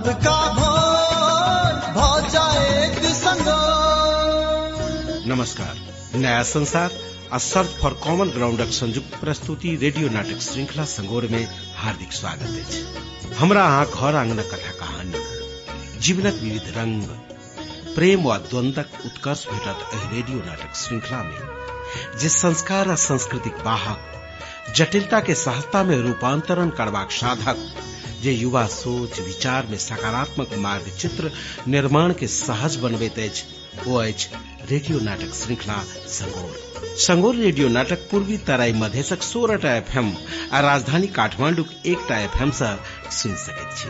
सबका भोर नमस्कार, नया संसार सर्च फॉर कॉमन ग्राउंडक संयुक्त प्रस्तुति रेडियो नाटक श्रृंखला संगोर में हार्दिक स्वागत अछि हमरा अहाँ घर आंगनक कथा कहानी, जीवनक विविध रंग, प्रेम वा द्वंद्वक उत्कर्ष भेटत एहि रेडियो नाटक श्रृंखला में, जे संस्कार आ संस्कृतिक वाहक जटिलता के सहजता में रूपांतरण करबाक साधक जे युवा सोच, विचार में सकारात्मक मार्ग चित्र निर्माण के सहज अछि रेडियो नाटक श्रृंखला संगोर। संगोर रेडियो नाटक पूर्वी तराई मधेशक सोलहटा एफएम आ राजधानी काठमांडूक एकटा एफएम सँ सुनि सकैत छी।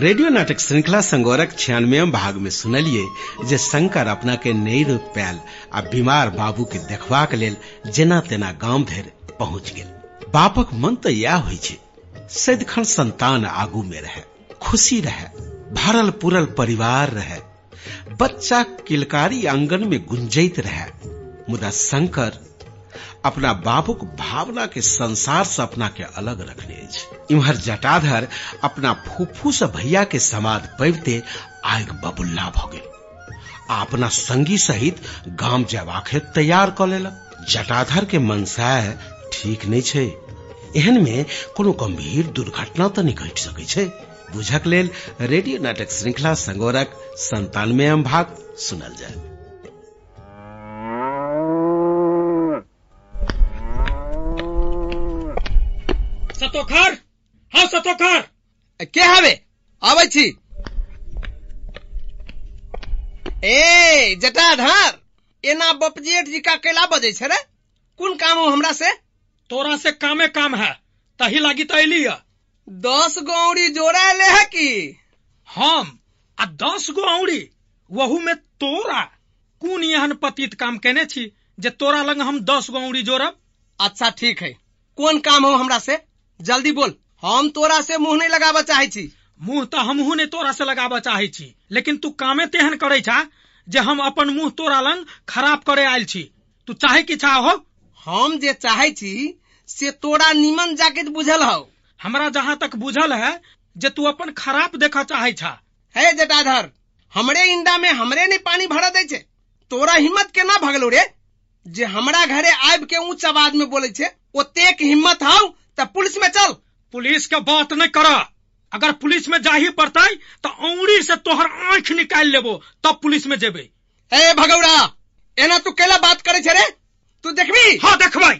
रेडियो नाटक श्रृंखला संगोरक छियानवे भाग में सुनलिए जे शंकर अपना के नहीं रोक पायल आ बीमार बाबू के देखबाक लेल जेना तेना गाँव धरि पहुँच गेल। बापक मन इएह होइ छै। सदिखन संतान आगू में रहे, खुशी रहे भरल पुरल परिवार रहे। बच्चा किलकारी आँगन में गुंजैत रहे, मुदा शंकर अपना बाबूक भावना के संसार से अपना के अलग रखने इम्हर जटाधर अपना फूफू से भैया के समाध पैबते आग बबुल्ला भ अपना संगी सहित गाम जयबाक हेतु तैयार क लेलक। जटाधर के मनसाय ठीक नहीं छै। एहन में कोनो गंभीर दुर्घटना तऽ नहि घटि सकै छै। बुझक लेल रेडियो नाटक श्रृंखला संगोरक संतानवे भाग सुनल जाय। सतोखर! हाँ सतोखर! के हवे? आबै छी। ए जटाधर! एना बपजेठ जी का केला बजे छै रे। कोन काम हो हमरा से? तोरा से कामे काम है तही लागी तो अली दस गौरी जोड़ा ले है की? हम आ दस गो औरी वहू में तोरा कौन एहन पतित काम केने छी जे तोरा लग हम दस गो औरी जोड़ब? अच्छा ठीक है। कौन काम हो हमरा से? जल्दी बोल। हम तोरा से मुँह नहीं लगाबे चाहे छी। मुँह तो हमहू ने तोरा से लगाबे चाहे छी लेकिन तू कामे तेहन करे छा जे हम अपन मुँह तोरा लंग खराब करे आयल छी। तू चाहे की छा हो हम जे चाहे छी से तोरा निमन जाके बुझल हो। हमरा जहाँ तक बुझल है जे तू अपन खराब देखा चाहे छा। हे जटाधर हमरे इंडा में हमरे ने पानी भरा दे छे। तोरा हिम्मत केना भगलो रे? जे हमरा घरे आब के ऊंच आवाज़ में बोले छे ओतेक हिम्मत हाउ त पुलिस में चल। पुलिस के बात नहीं करा अगर पुलिस में जाही पड़ता तो औड़ी से तोहर आँख निकाल लेबो तब पुलिस में जेबे। ए भगौड़ा एना तू केला बात करे छे रे? तू देखबी? हाँ देखबै।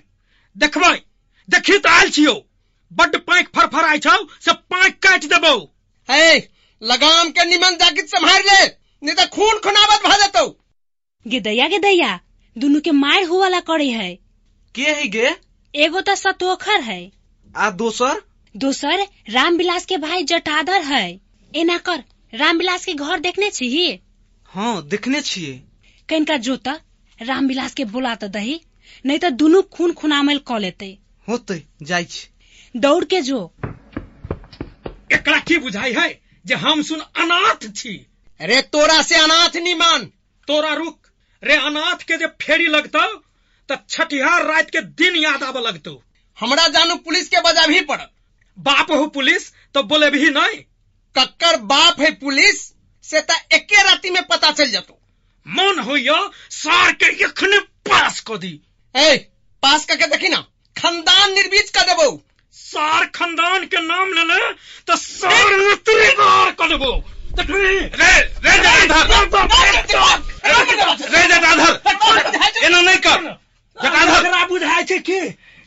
देखबै। देखी तो आयल छियो। बड्ड पाँख फरफराय छौ से पाँख काटि देबो। ए लगाम के निमन जाकित संभाल ले नहीं तो खून खुनावत भ जतौ। गे दैया दुनू के माय हुवाला करे है। के है गे? एगो तो सतोखर है। आ दोसर? दोसर रामविलास के भाई जटाधर है। एना कर रामविलास के घर देखने छी हाँ देखने छिए कनिका जोत रामविलास के बोला तो दही नहीं तो दुनू खून खुनामल क लेते। होते जाय दौड़ के जो। एकरा की बुझाई है जे हम सुन अनाथ छी? रे तोरा से अनाथ निमान तोरा रुक। रे अनाथ के जे फेरी लगतौ त छठिहार रात के दिन याद आवे लगतौ। हमरा जानू पुलिस के बजा भी पड़ बाप हो पुलिस तो बोले भी नहीं कक्कर बाप है पुलिस से त एके राती में पता चल जतो। मन हो सार के पास को दी। ए पास करके देखी ना। खानदान निर्बीज कर देबो। सार खानदान के नाम ले ले तो सार उतरी मार कर देबो। रे रे जटाधर रे जटाधर एना नहीं कर। जटाधर जकरा बुझाय छै कि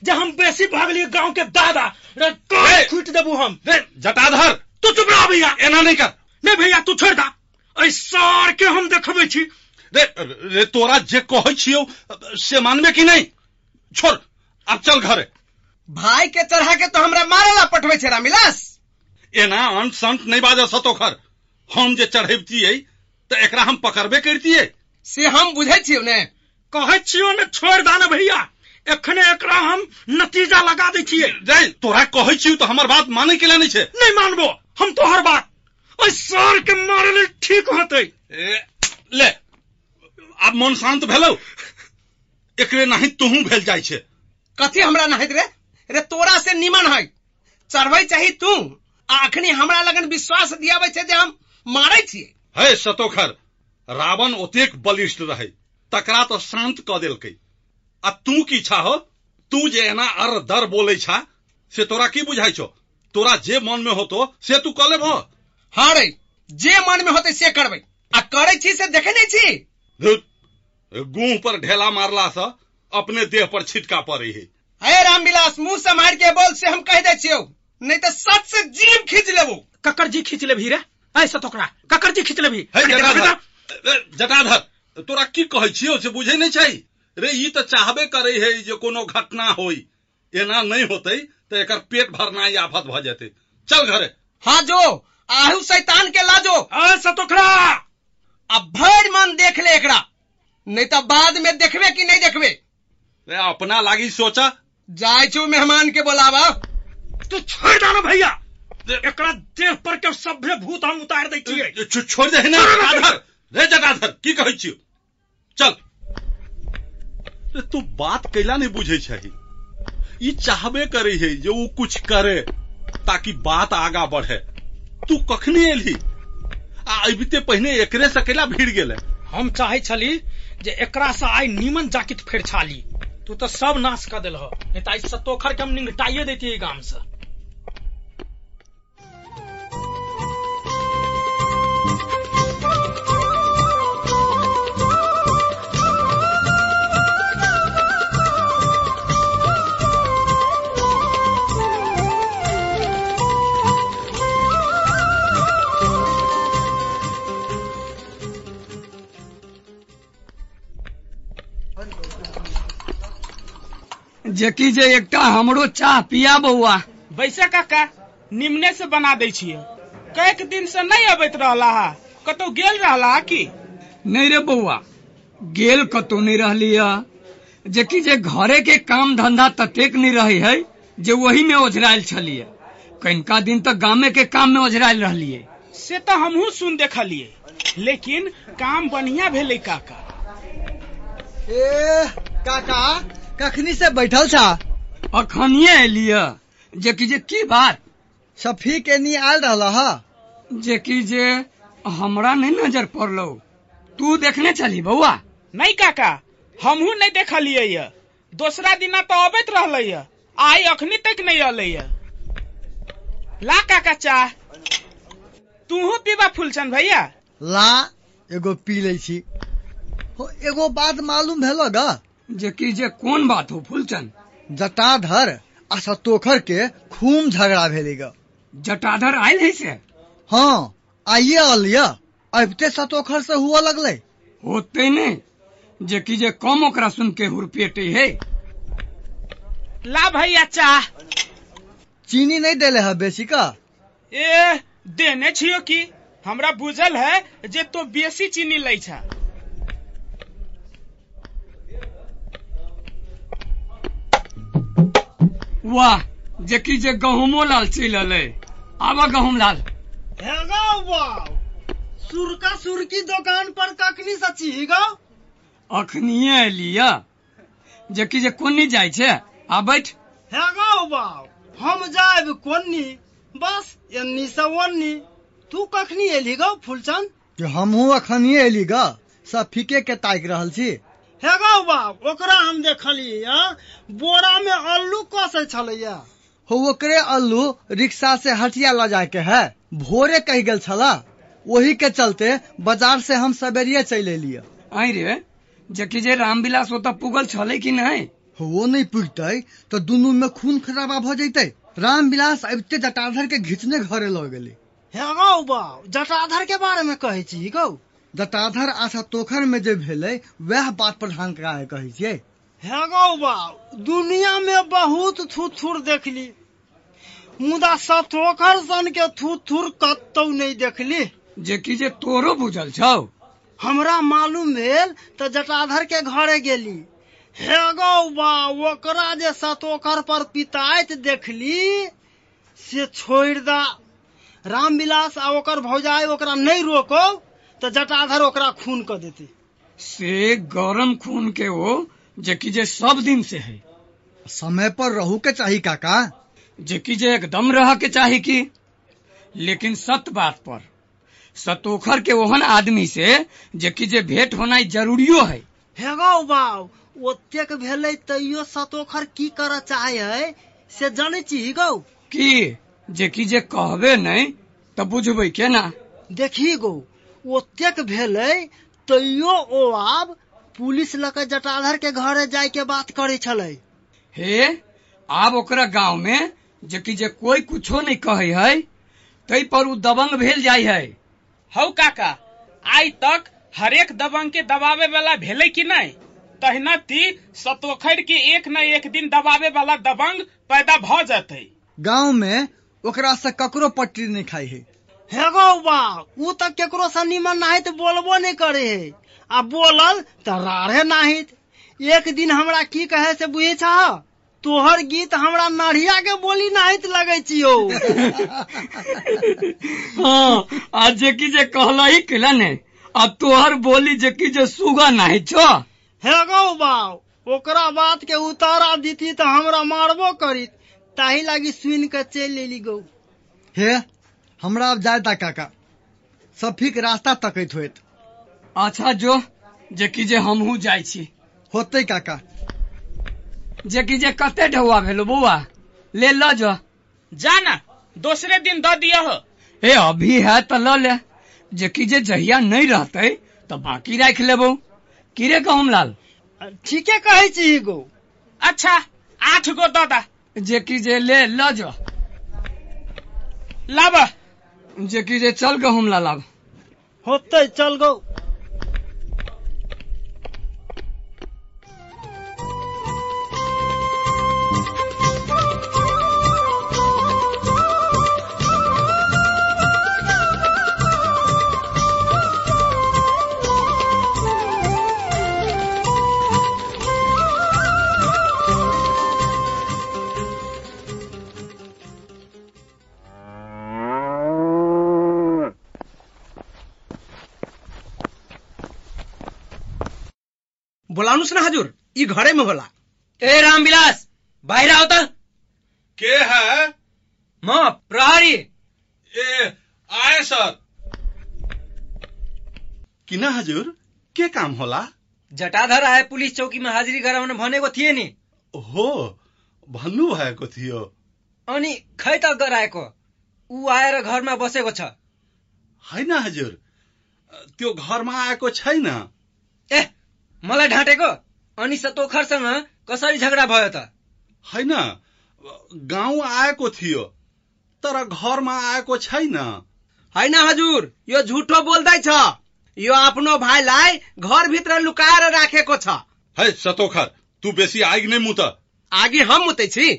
जे हम बेसी भागलिए गाँव के दादा रे कान फूट देबू हम? रे जटाधर तू चुप रह भैया। एना नहीं कर। नहीं भैया तू छोड़ दा। ऐ सार के हम देखबै छी। रे रे तोरा जे कहै छियौ से मानबे कि नहीं? छोड़। अब चल घरे। भाई के चढ़ा के तो हमरा मारेला पठवे छे रामविलास एना अंत संत नहीं बाजल सतोखर हम जे चढ़ेबतियै तो एकरा हम पकड़बे करतियै से हम बुझे छियो ने कहै छियो ने छोड़ दा ना भैया। एखने एकरा हम नतीजा लगा दै छियै। रे तोरा कहै छियौ तो हमर बात माने के नहीं छे। नहीं मानबो हम तोहर बात। ओइ सार के मारे ले ठीक होतै। ए, ले आब मन शांत भेलौ? एकरे नहीं तुहू भेल जाइ छे। कथी हमरा नहैत रे? रे तोरा से निमन है चढ़बै चाही तू। आ अखनी हमरा लगन विश्वास दियाबै छै जे हम मारै छियै। है सतोखर रावण ओतेक बलिष्ठ रहे तकरा तो शांत क देलकै। आ तू की छा हो? तू जे एना अर दर बोले छा से तोरा की बुझाइ छो तोरा जे मन में होतो से तू कले भो हाँ रे जे मन में होते से करबै। आ करै छी से देखे नहीं छी। गुह पर ढेला मारला से अपने देह पर छिटका पड़े है। हे रामविलास मुँह से मार के बोल से हम कह दे छियौ। नहीं तो सच से जीव खींच लेबो। ककर जी खींच ले भी रे? ऐसा तोकरा ककर जी खींच ले भी जटाधर तोरा की कहै छियो से बुझे नहीं छै? रे ई तो चाहबे करे है जे कोनो घटना होई एना नहीं होते तो एकर पेट भरनाई आफत भ जेते। चल घरे। हाँ जो आहू शैतान के लाजो। ऐसा तोकरा अब भर मन देख ले एकरा। नहीं तो बाद में देखबे कि नहीं देखबे। अपना लागी सोचा। जाय छू मेहमान के बोलावा। तू छोड़ दो भैया। एकरा देह पर के सभ्य भूत हम उतार दै छियै। छ- छोड़ दे ना जटाधर रे जटाधर की कहै छियो? चल। तू बात कैला नहीं बुझे छही। ई चाहबे करे है जे ऊ कुछ करे ताकि बात आगा बढ़े। तू कखनी एलही? आ अबिते पहिने एकरे सकेला भीड़ गेले? हम चाहे छली जे एकरा से आइ नीमन जाकित फेर छाली। तू तो सब नाश कर दिल नहीं तो सतोखर के हम निंगटाइए देती गाँव से। जेकि जे एकटा हमरो चाह पिया बउआ बैसा काका निम्ने से बना दे छियै। कैक दिन से नहीं अबैत रहला हा। कतौ गेल रहला की? नहीं रे बउआ गेल कतौ नहीं रहली है। जेकि जे घरे के काम धंधा ततेक नहीं रही है जे वही में ओझरायल छलिए कनिका दिन तक गामे के काम में ओझरायल रहलिए से तो हमहू सुन देखलिए लेकिन काम बढ़िया भेलै काका। ए काका कखनी से बैठल छा? अखनिए एलिए जेकि जे की बात? सफी के नी आयल रहल हा? जेकि जे हमरा नहीं नज़र पड़लो। तू देखने चली बौआ नहीं काका हमहू नहीं देखलिए ये। दोसरा दिना तो अबैत रहले ये। आई अखनी तक नहीं अले ये। ला काका चाह। तूहू पीबा फूलचंद भैया? ला एगो पी लै छी। हो एगो बात मालूम भेलो ग। जेकि जे कौन बात हो फूलचंद? जटाधर आ सतोखर के खूब झगड़ा भेलै ग। जटाधर आयल है से? हाँ आइए अलिया अबते सतोखर से हुआ लगले। होते नहीं जेकि जे कम ओकरा सुन के हुरपेटे है। ला भैया अच्छा चीनी नहीं देले है बेसी का? ए देने छियो की? हमरा बुझल है जे तो बेसी चीनी लै छा वाह जेकि जे गहूमो लाल चल अले आवा गहूम लाल। सुरका सुरकी दुकान पर कखनी से छी ग? अखनिए एलिया जेकि जे कोनी जाइ छै आ बैठ। हे गौ बाब हम जायब कोन्नी बस एन्नी से ओन्नी। तू कखनी एली गौ फूलचंद? कि हमहू अखनिए एली ग सब फीके के ताकि रहल छी। हे गौ बाब ओकरा हम देखलियै बोरा में अल्लू कसै छलैया? हो ओकरे अल्लू रिक्शा से हटिया ल जाए के है। भोरे कह गेल छला वही के चलते बाज़ार से हम सवेरिये चल एलिए आई रे जेकि जे रामविलास ओतऽ पुगल छलै कि नहीं? वो नहीं पुगते तो दुनू में खून खराबा भ जैते। रामविलास अबते जटाधर के घिचने घरे लग गेली। हे गौ बाब जटाधर के बारे में कहै छी गौ? जटाधर आशा तोखर में जे भेलै वह बात प्रधान कराए कहै छियै हे गौ बाब दुनिया में बहुत थुथुर देखली। मुदा सतोखर सन के थुथुर कतौ नहीं देखली। जेकि जे तोरो बुझल छौ। हमरा मालूम भेल तऽ जटाधर के घरे गेली। हे गौ बा ओकरा जे सतोखर पर पिताइत देखली से छोड़ दा। रामविलास आ ओकर भौजाई ओकरा नहीं रोको। तऽ जटाधर ओकरा खून कर देती। से गरम खून के हो जेकि जे सब दिन से है। समय पर रहू के चाही काका। जे कि जे एकदम रह के चाही की। लेकिन सत बात पर सतोखर के ओहन आदमी से जे कि जे भेंट होना जरूरियो है। हे गौ बाव ओतेक भेलै तैयो सतोखर की करऽ चाहे है से जानै छी गौ। की जे कि जे कहबे नहीं तऽ बुझबै केना देखी गौ ओतेक भेलै तैयो ओ आब पुलिस लऽ के जटाधर के घरे जाय के बात करे छलै। हे आब ओकरा गाँव में जे कि जे कोई कुछो नहीं कहे है तै पर उ दबंग भेल जाय है हौ काका आइ तक हरेक दबंग के दबावे वाला भेलै कि नहीं? तहिना ती सतोखर के एक न एक दिन दबावे वाला दबंग पैदा भ जतै। गाँव में ओकरा से ककरो पट्टी नहीं खाई है हे गौ बाव उ तऽ केकरो से निमन नाहित बोलबो नहीं करे। है आ बोलल तऽ राढ़े नाहित। एक दिन हमरा की कहे से बुझे छह तोहर गीत हमरा नढ़िया के बोली नाहित लगे छियो। हाँ आ जे कि जे कहला ही केला ने आ तोहर बोली जे कि जे सुगा नहीं छो। हे गौ बाव ओकरा बात के उतारा दीती तऽ हमरा मारबो करी ताही लागी सुन के चलि लेली गौ। हे? हमरा अब जाय ता काका। सफीक रास्ता तकैत होइत अच्छा जो। जे कि जे हमहू जाइ छी। होते काका। जे कि जे कते ढौआ भेलो बौआ? ले ल जो। जा ना दोसरे दिन द दियह ए अभी है तो ल ले। जे कि जे जहिया नहीं रहते तो बाकी राख लेबो। की रे कहूँ लाल? ठीके कहै छी गौ अच्छा आठ गो द दा। जे कि जे ले ल जो। लाब जे कि जे चल गहुम लाल अब होते चल गौ। बोलानुस ना हजूर ई घरे में होला। ए रामविलास बाहर आओ तो। के है? म प्रहरी। ए आए सर। किना हजुर? के काम होला? जटाधर आए पुलिस चौकी में हाजिरी गराउन भनेको थिए नि। हो भन्नु भएको थियो। अनि खै त गराएको? ऊ आएर घरमा बसेको छ। होइन हजुर त्यो घरमा आएको छैन। ए मलाई ढाँटेको? अनि सतोखरसँग कसरी झगडा भयो त? होइन गाउँ आएको थियो तर घरमा आएको छैन। होइन हजुर यो झुठो बोल्दैछ यो आफ्नो भाइलाई घरभित्र लुकाएर राखेको छ। है सतोखर तू बेसी आगि नै मुत। आगे हम मुते छी?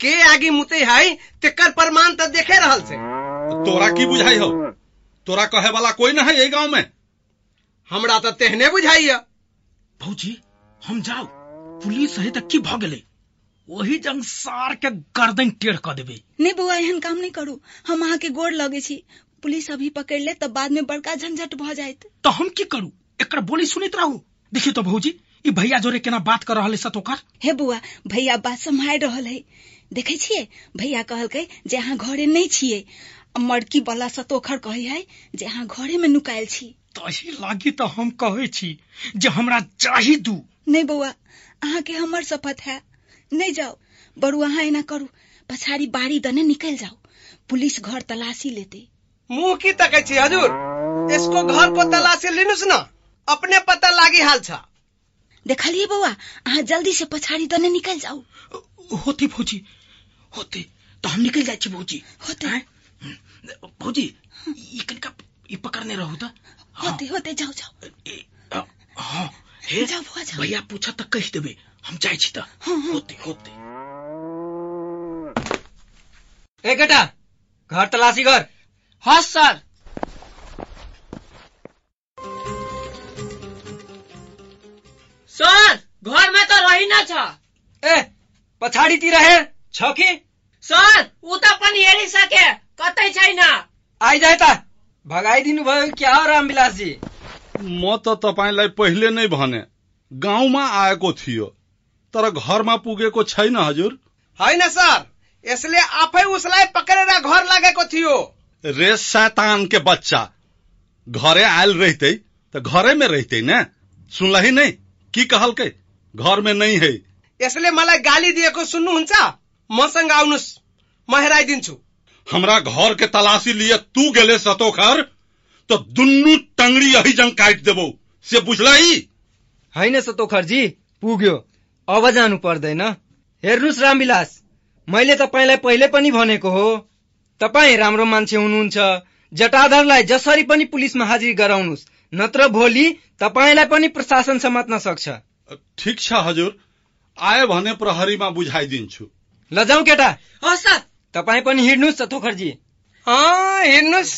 के आगे मुते है तेकर प्रमाण तो देखे रहल से तोरा की बुझाई हो? तोरा कहे वाला कोई न है यही गांव में हमरा तो तेहने बुझाइया भौजी हम जाओ। पुलिस है त की भ गेलै। वही जंग सार के गर्दन टेढ़ क देबे। नहीं बउआ एहन काम नहीं करू। हम अहाँ के गोड़ लगे छी। पुलिस अभी पकड़ ले तब बाद में बड़का झंझट भ जायत। तो हम की करू? एकर बोली सुनैत रहू। देखियो तो भौजी ई भैया जोरे केना बात कर रहल है सतोकर हे बुआ भैया बात सम्हारि रहल है। देखे छियै? भैया कहलकै जे अहाँ घरे नहीं छियै। आ मड़की वाला सतोखर कहे है जे अहाँ घरे में नुकायल छी। तही लागी तो हम कहे छी जे हमरा चाही दू। नहीं बउआ अहाँ के हमर शपथ है। नहीं जाओ बड़ू अहाँ एना करू। पछाड़ी बाड़ी दने निकल जाओ पुलिस घर तलाशी लेते। मुँह की तकै छी हजुर? इसको घर को तलाशी लिनुस न। अपने पता लागी हाल छ। देखलिए बउआ अहाँ जल्दी से पछाड़ी दने निकल जाओ होती भौजी होते। तो हम निकल जाए छी भौजी होते। हैं? भौजी ई कनिका ई पकड़ने रहू त होते होते जाओ जाओ। हाँ हे जाओ बुआ जाओ। भैया पूछा त कहि देबे हम जाइ छी त हाँ, हाँ। होते होते। ए केटा घर तलासी गर हस् सर। सर घर में तो रही ना छ। ए पछाड़ी तिर हेर छ कि? सर ऊ त पनि हेरिसके कतै छैन आइजाए त। भगाइदिनु भयो क्या हो रामविलास जी म त तपाईँलाई पहिले नै भने गाउँमा आएको थियो तर घरमा पुगेको छैन हजुर। होइन सर आप ही उसलाई पकड़े ना घर लागे को थियो। रे शैतान के बच्चा घरे आयल रहते तो घरे में रहते न? सुनलही नहीं की कहल के घर में नहीं है। यसले मलाई गाली दिएको सुन्नुहुन्छ? मसँग आउनुहोस् म हेराइदिन्छु। हमरा घर के तलाशी लिए तू गेले सतोखर तो दुन्नु टंगड़ी यही जंग काट देबो। से बुझलाई होइन सतोखरजी पुग्यो। अब जानु पर्दैन। हेर्नुहोस् रामविलास मैले तपाईँलाई पहिले पनि भनेको हो। तपाईँ राम्रो मान्छे हुनुहुन्छ। जटाधरलाई जसरी पनि पुलिसमा हाजिर गराउनुहोस् नत्र भोलि तपाईँलाई पनि प्रशासन समात्न सक्छ। ठिक छ हजुर आयो भने प्रहरीमा बुझाइदिन्छु। लजाउँ केटा। हस् सर। तपाईँ पनि हिँड्नुहोस् सतोखरजी अँ हिँड्नुहोस्।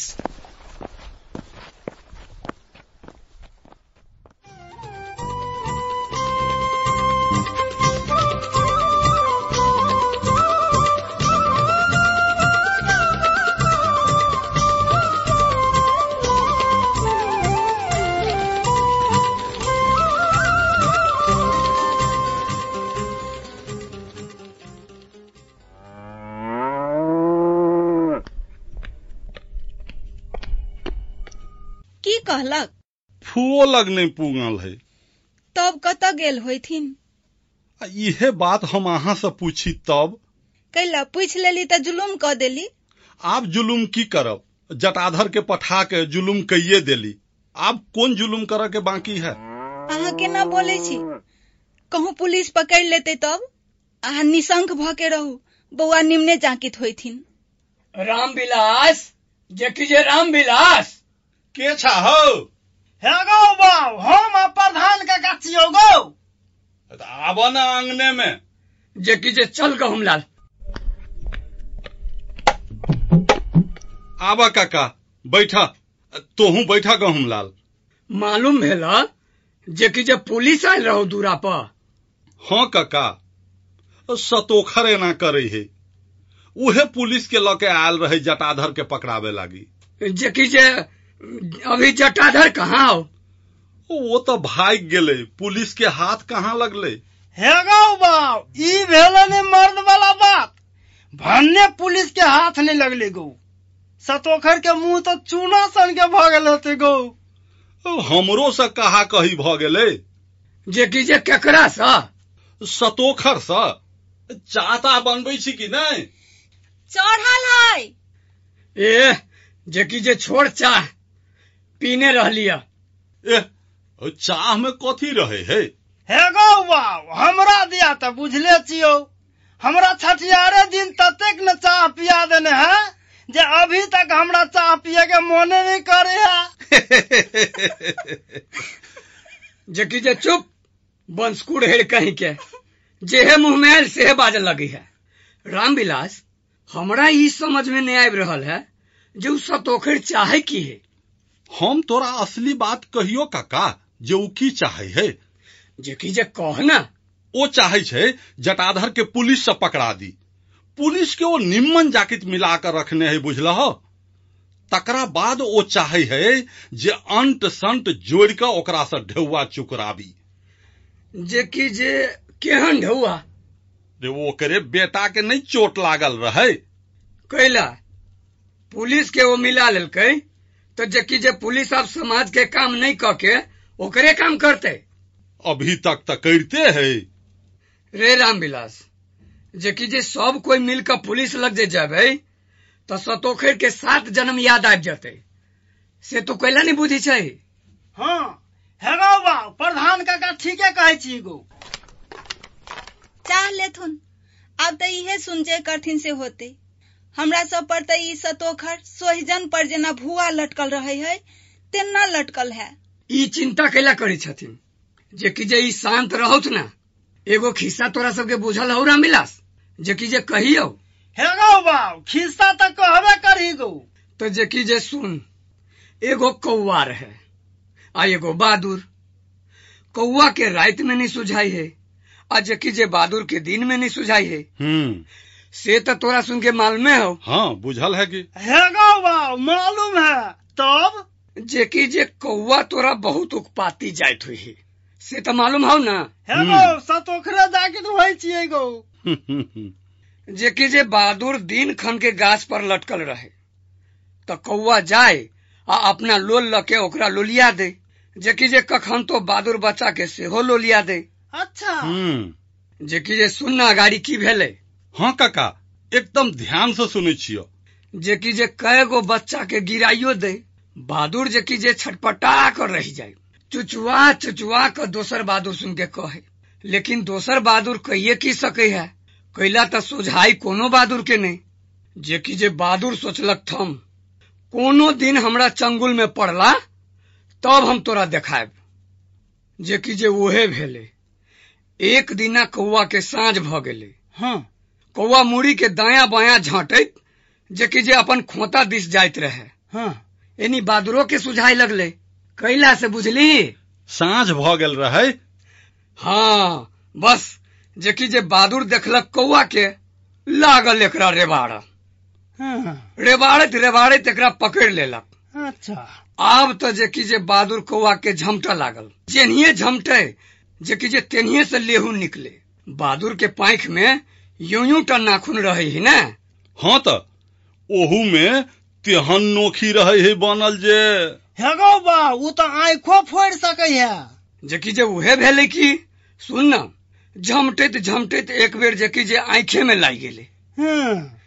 की कहलक? फुओ लग नहीं पूगल है। तब कतऽ गेल होइथिन? आ इहे बात हम अहाँ से पूछी तब। कैला पूछि लेली तऽ जुलुम कऽ देली। आब जुलुम की करब? जटाधर के पठा के जुलुम कइये देली। आब कोन जुलुम करे के बाकी है? अहाँ केना बोलै छी? कहूँ पुलिस पकड़ लेते तब? अहाँ निशंक भऽ के रहू बौआ निम्ने जांकित होइथिन। रामविलास जेकि जे रामविलास! के छा हो? हे गौ बाऊ हम प्रधान का गाछियो गौ। आब न अंगने में। जेकि जे चल गहुमलाल आबा काका बैठा। तोहू बैठा गहुमलाल मालूम भेल जेकि जे पुलिस आयल रहो दूरा पर। हाँ काका सतोखर एना करे है। उहे पुलिस के लके आयल रहे जटाधर के पकड़ावे लागी। जेकि जे अभी जटाधर कहाँ हो? वो तो भाग गेले। पुलिस के हाथ कहाँ लगले? हे गौ बाऊ ई भेलै ने मर्द वाला बात भन्ने पुलिस के हाथ नहीं लगले गौ। सतोखर के मुँह तो चूना सन के भ गेल होते गौ। हमरो से कहा कही भ गेले? जेकि जे केकरा सा? सतोखर सा। चाहता बनबै छी कि नहीं चढ़ल है। ए जेकि जे छोड़ चाह। पीने रहलिया एह चाह में कथी रहे है? हे गौ हमरा दिया तऽ बुझले छियौ। हमरा छठियारे दिन ततेक न चाह पिया देने है जे अभी तक हमरा चाह पिए के मोने नहीं करे है। जेकि जे चुप बंसकुड़ हेड़ कहीं के जेहे मुँह में सेहे बाजे लगी है। रामविलास हमरा ई समझ में नहीं आबि रहल है जे उ सतोखर चाहे की है। हम तोरा असली बात कहियो काका जे की चाहे है? जे कह ना। ओ चाहे छे जटाधर के पुलिस से पकड़ा दी। पुलिस के ओ निम्मन जाकित मिला कर रखने है बुझल तकरा बाद ओ चाहे है जे अंट संट जोड़ के ओकरा से ढेउआ चुकराबी। जेकि जे केहन ढौआ रे ओकरे बेटा के नहीं चोट लागल रहे। कैला? पुलिस के वो मिला लेलकै? तो जेकि जे पुलिस अब समाज के काम नहीं क के ओकरे काम करते। अभी तक तो करते है। रे रामविलास जेकि जे सब कोई मिलकर पुलिस लग जे जाबे तो सतोखर के सात जन्म याद आबि जते। से तो कैला नहीं बुझी छै? हाँ हे गौ बाऊ प्रधान काका ठीके कहै छी गौ चाह लेथुन अब तऽ इहे सुनजे करथिन से होते। हमरा सब पर ई सतोखर सोहिजन पर जेना भुआ लटकल रहे है तेना लटकल है। ई चिंता कैला करै छथिन? जेकि जे ई शांत रहौत ना एगो खिस्सा तोरा सबके बुझल हौ रामविलास जेकि जे कहियौ। हे गौ बाऊ खिस्सा तऽ कहबे करही गौ। तो जेकि जे सुन एगो कौआ रहे आ एगो बहादुर कौआ के रात में नहीं सुझाई है आ जेकि जे बहादुर के दिन में नहीं सुझाई है हम्म। से तो तोरा सुन के मालूमे हो। हाँ बुझल है कि? हे मालूम है। तब? जेकि जे कौआ तोरा बहुत उकपाती जाइत हुई से तो मालूम हो ना? हे गौ सतोखरे जाकित होइ छियै गौ। जे कि जे बहादुर दिन खन के गाछ पर लटकल रहे तो कौआ जाए आ अपना लोल लके ओकरा लोलिया दे। जे कि जे कखन तो बहादुर बच्चा के सेहो लोलिया दे। अच्छा। हम्म। जे कि जे सुनना गाड़ी की भेले हाँ काका एकदम ध्यान से सुनै छियो। जे कि जे कए गो बच्चा के गिराइयो दे बहादुर जे कि जे छटपटा कर रह जाए। चुचुआ चुचुआ कर दोसर बहादुर सुन के कहे। लेकिन दोसर बहादुर कहिए की सके है? कैला त सुझाई कोनो बहादुर के नहीं। जे कि जे बहादुर सोचलक थम कोनो दिन हमरा चंगुल में पड़ला तब हम तोरा देखायब जे कि जे ओहे भेले एक दिना कौआ के साँझ भ गेले। हाँ। कौआ मुड़ी के दाया बाया झाँटैत जे कि जे अपन खोता दिस जाइत रहे। हाँ। एनी बहादुरो के सुझाई लगले। कैला से बुझली? साँझ भ गेल रहे। हाँ बस जे कि जे बहादुर देखलक कौआ के लागल एकरा रेबाड़। हाँ। रेबाड़त रेबाड़त एकरा पकड़ लेलक। अच्छा। आब तो जे कि जे बहादुर कौआ के झमटा लागल। जेनिए झमटे जे कि जे तेनिए से लेहू निकले। बहादुर के पाँख में यूँ यूँ टा नाखून रहे ही ना? हाँ त ओहू में तेहन नोखी रहे है बनल जे। हेगो बा उ तो आंखो फोड़ सकै है। जे कि जे उहे भेले कि सुन न झमटैत झमटैत एक बेर जे कि जे आंखे में लागि गेले। हाँ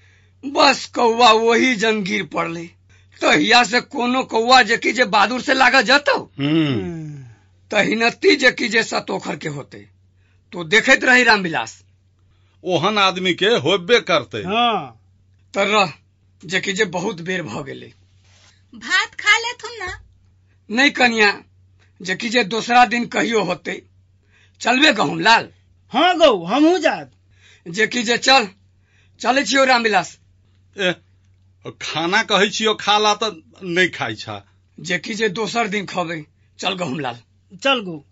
बस कौआ वही जंग गिर पड़ले। तहिया से कोनो कौआ जे कि जे बहादुर से लागल जतौ। हम्म। तहिनती जे कि जे सतोखर के होते। तो देखैत रही रामविलास। ओहन आदमी के होबे करते। हाँ। तरह जे जे बहुत बेर भ गेले। भात खा लेथुन ना। नहीं कनिया जे कि जे दोसरा दिन कहियो होते। चलबे गहुम लाल। हाँ गौ हमहू जाब जे कि जे चल चले छियो रामविलास। ए खाना कहै छियो खा ला त नहीं खाइ छा जे कि जे दोसर दिन खबे चल गहुम लाल। चल गो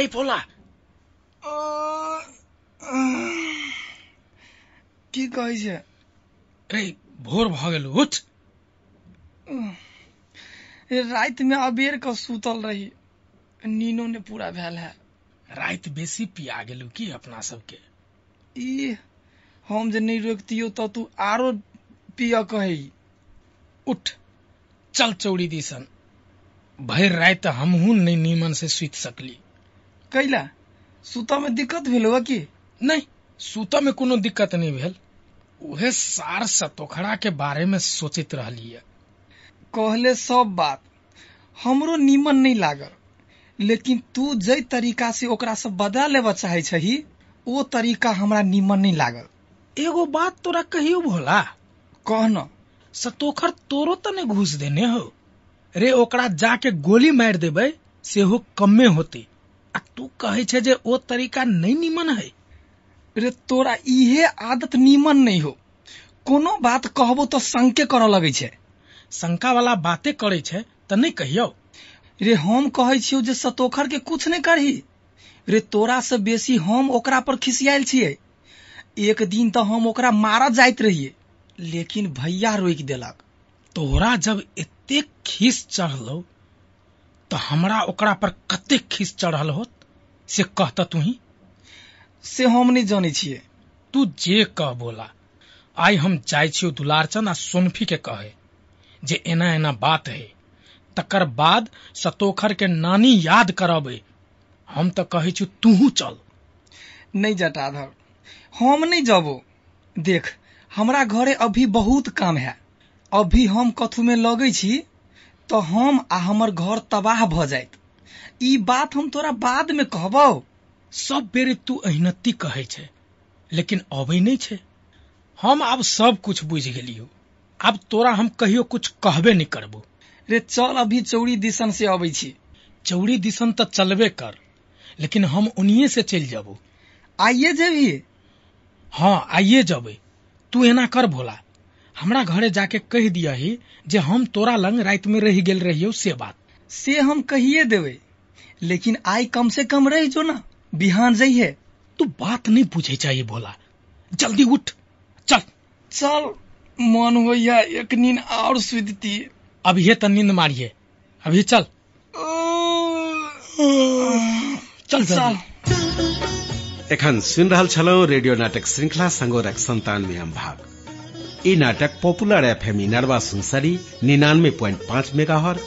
रे भोला की कहै छै रे भोर भ गेल उठ राति में अबेर के सुतल रही नीनो ने पूरा भेल है राति बेसी पिया गेलू की अपना सबके ई हम जे नहीं रोकतियो तो तू आरो पिय कही उठ चल चौड़ी दिसन भर राति हमहू नहीं नीमन से सुत सकली कैला सुत में दिक्कत भेल हुआ की? नहीं सुत में कोनो दिक्कत नहीं भेल। उहे सार सतोखड़ा के बारे में सोचित रहली कहले सब बात हमरो नीमन नहीं लागल। लेकिन तू जै तरीका से ओकरा से बदला लेबा चाहे छही ओ तरीका हमरा नीमन नहीं लागल। एगो बात तोरा कहियो भोला। कहना। सतोखर तोरो त नहीं घुस देने हो। रे ओकरा जाके गोली मार देबै सेहो कमे होते। आ, तू कहे छे जे ओ तरीका नहीं निमन है? रे तोरा इहे आदत नीमन नहीं हो। कोनो बात कहबो तो शंके करऽ लगे छै। शंका वाला बातें करे छे त नहीं कहियो। रे हम कहै छियौ जे सतोखर के कुछ नहीं करही। रे तोरा से बेसी हम ओकरा पर खिसियाल छियै। एक दिन तो हम ओकरा मारऽ जाइत रहिए लेकिन भैया रोक दिलक। तोरा जब एते खीस चढ़लो तो हमरा ओकरा पर कते खीस चढ़ल होत? से कहता तू ही से हम नहीं जाने छियै। तू जे कह बोला। आई हम जाइ छियो दुलारचंद आ सोनफी के कहे जे एना एना बात है। तकर बाद सतोखर के नानी याद करबे। हम तो कहे छी तूहू चल। नहीं जटाधर हम नहीं जबो। देख हमरा घरे अभी बहुत काम है। अभी हम कथू में लगे छी तो हम आ हमर घर तबाह भ जाइत ई बात हम तोरा बाद में कहबो। सब बेरे तू अहिनती कहे छे लेकिन अबै नहीं छे। हम आब सब कुछ बुझ गेलियो। आब तोरा हम कहियो कुछ कहबे नहीं करबो। रे चल अभी चौड़ी दिसन से अबै छी। चौड़ी दिसन तऽ चलबे कर लेकिन हम उन्हीं से चल जाबो। आइए जेबी हाँ आइए जबै। तू एना कर भोला। हमरा घरे जाके कह दिया ही जे हम तोरा लंग रात में रह गेल रहियो से बात। से हम कहिए देवे लेकिन आई कम से कम रह जो ना। बिहान जइहे तू बात नहीं पूछे चाहिए भोला। जल्दी उठ। चल। चल मन होइया एक नींद और सुधती अभी ये त नींद मारिए। अभी चल। चल चल। एखन सुनि रहल छलहुँ रेडियो नाटक श्रृंखला संगोरक संतानवे भाग। ई नाटक पॉपुलर एफएम इनरवा सुनसरी, निन्यानवे प्वाइंट पाँच मेगा हर्ज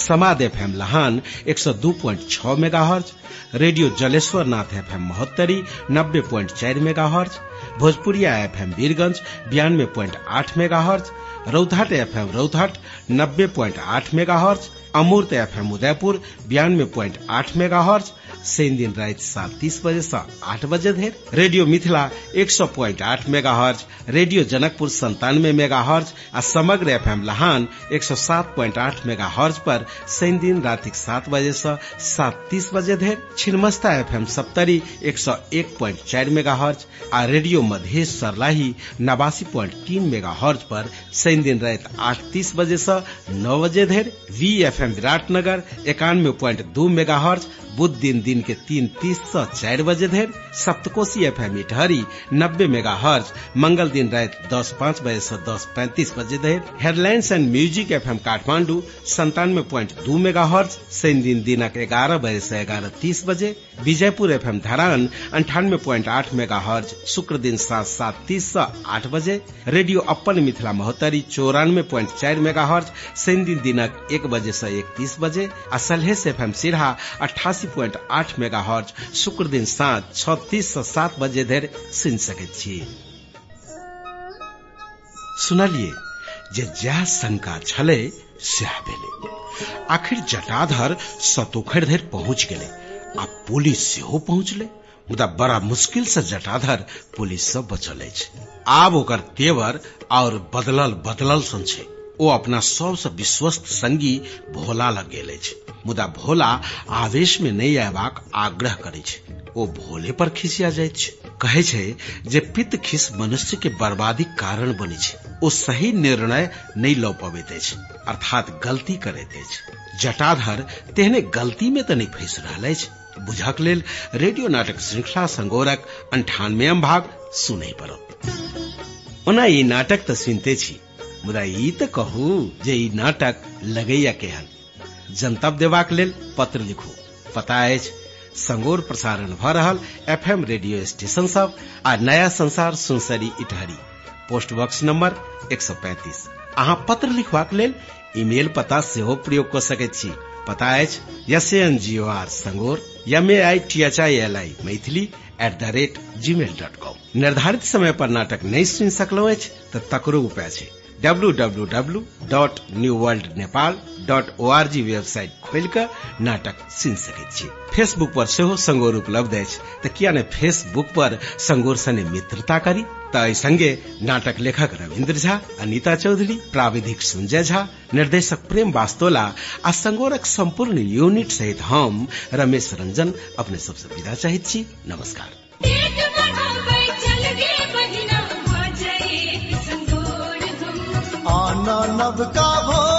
समाद एफएम लहान, एक सौ दो प्वाइंट छह mega hertz radio Jaleshwar Nath FM Mahottari, नब्बे प्वाइंट चार मेगा हर्ज भोजपुरिया एफएम वीरगंज बयानवे प्वाइंट आठ mega hertz Rautahat FM Rautahat, नब्बे प्वाइंट आठ मेगा हर्ज अमूर्त एफएम उदयपुर, बयानवे प्वाइंट आठ मेगा हर्ज शनि दिन रात सात तीस बजे से आठ बजे धरि। रेडियो मिथिला एक सौ प्वाइंट आठ मेगा हर्ज रेडियो जनकपुर संतानवे मेगा हर्ज आ समग्र एफएम लहान एक सौ सात प्वाइंट आठ मेगा हर्ज पर शनि दिन राति सात बजे से सात तीस बजे धरि। छिन्मस्ता एफएम सप्तरी एक सौ एक प्वाइंट चार मेगा हर्ज आ रेडियो मधेश सरलाही नवासी प्वाइंट तीन मेगा हर्ज पर शनि दिन रात आठ तीस बजे से नौ बजे धर वी एफ़ एम विराटनगर इक्यानवे प्वाइंट दू मेगा हर्ज बुध दिन दिन के तीन तीस से चार बजे धर सप्तकोशी एफ़ एम इटहरी, नब्बे मेगा हर्ज मंगल दिन रात दस पाँच बजे से दस पैंतीस बजे धर headlines and music F M Kathmandu, संतानवे प्वाइंट दू मेगा हर्ज शनि दिन दिनक ग्यारह बजे से ग्यारह तीस बजे, विजयपुर एफ़ एम धरान, अंठानवे प्वाइंट आठ मेगा हर्ज शुक्र दिन सात सात तीस से आठ बजे, रेडियो अपन मिथिला महोत्तरी चौरानवे प्वाइंट चार मेगा हर्ज शनि दिन दिनक एक बजे से एक तीस बजे, आ सलहेस एफ़ एम सिरहा अठासी प्वाइंट आठ मेगा हर्ज शुक्र दिन साँझ छत्तीस से सात बजे धरि सुनि सकैत सुनलिए जे जह शंका छले सह भेलै। आखिर जटाधर सतोखर धरि पहुँच गेलै, आ पुलिस सेहो पहुंचले। मुदा बड़ा मुश्किल से जटाधर पुलिस से बचल आब ओकर तेवर और बदलल बदलल सन छै। ओ अपना सबसे विश्वस्त संगी भोला लग अछि। मुदा भोला आवेश में नहीं अयबाक आग्रह करे छै। ओ भोले पर खिसिया छै। कहे छै जे पित्त खिस मनुष्य के बर्बादी कारण बनी छै। ओ सही निर्णय नहीं लऽ पबैत अर्थात गलती करैत जटाधर तेहने गलती में तऽ नहीं फंसि रहल बुझक लेल रेडियो नाटक श्रृंखला संगोरक अंठानवे भाग सुनय पड़त ओना नाटक तऽ सुनते मुदा कहू जे नाटक लगैया केहन। जनतब देबाक लेल पत्र लिखू। पता अछि, संगोर प्रसारण भऽ रहल एफएम रेडियो स्टेशन सब आ नया संसार Sunsari Itahari. Post box number 135 अहाँ पत्र लिखबाक लेल ईमेल पता सेहो प्रयोग कऽ सकैत छी। पता अछि S N G O R Sangor M A I T H I L I Maithili at the rate Gmail dot com निर्धारित समय पर नाटक नहीं सुनि सकलहुँ अछि तऽ तकरो उपाय छै। Www.newworldnepal.org वेबसाइट खोलि कऽ नाटक सुनि सकैत फेसबुक पर सेहो संगोर उपलब्ध अछि। तऽ किया ने फेसबुक पर संगोर सने मित्रता करी? एहि संगे नाटक लेखक रविन्द्र झा अनिता चौधरी प्राविधिक संजय झा निर्देशक प्रेम वास्तोला आ संगोरक संपूर्ण यूनिट सहित हम रमेश रंजन अपने सबसे विदा चाहैत छी। नमस्कार। आना नवका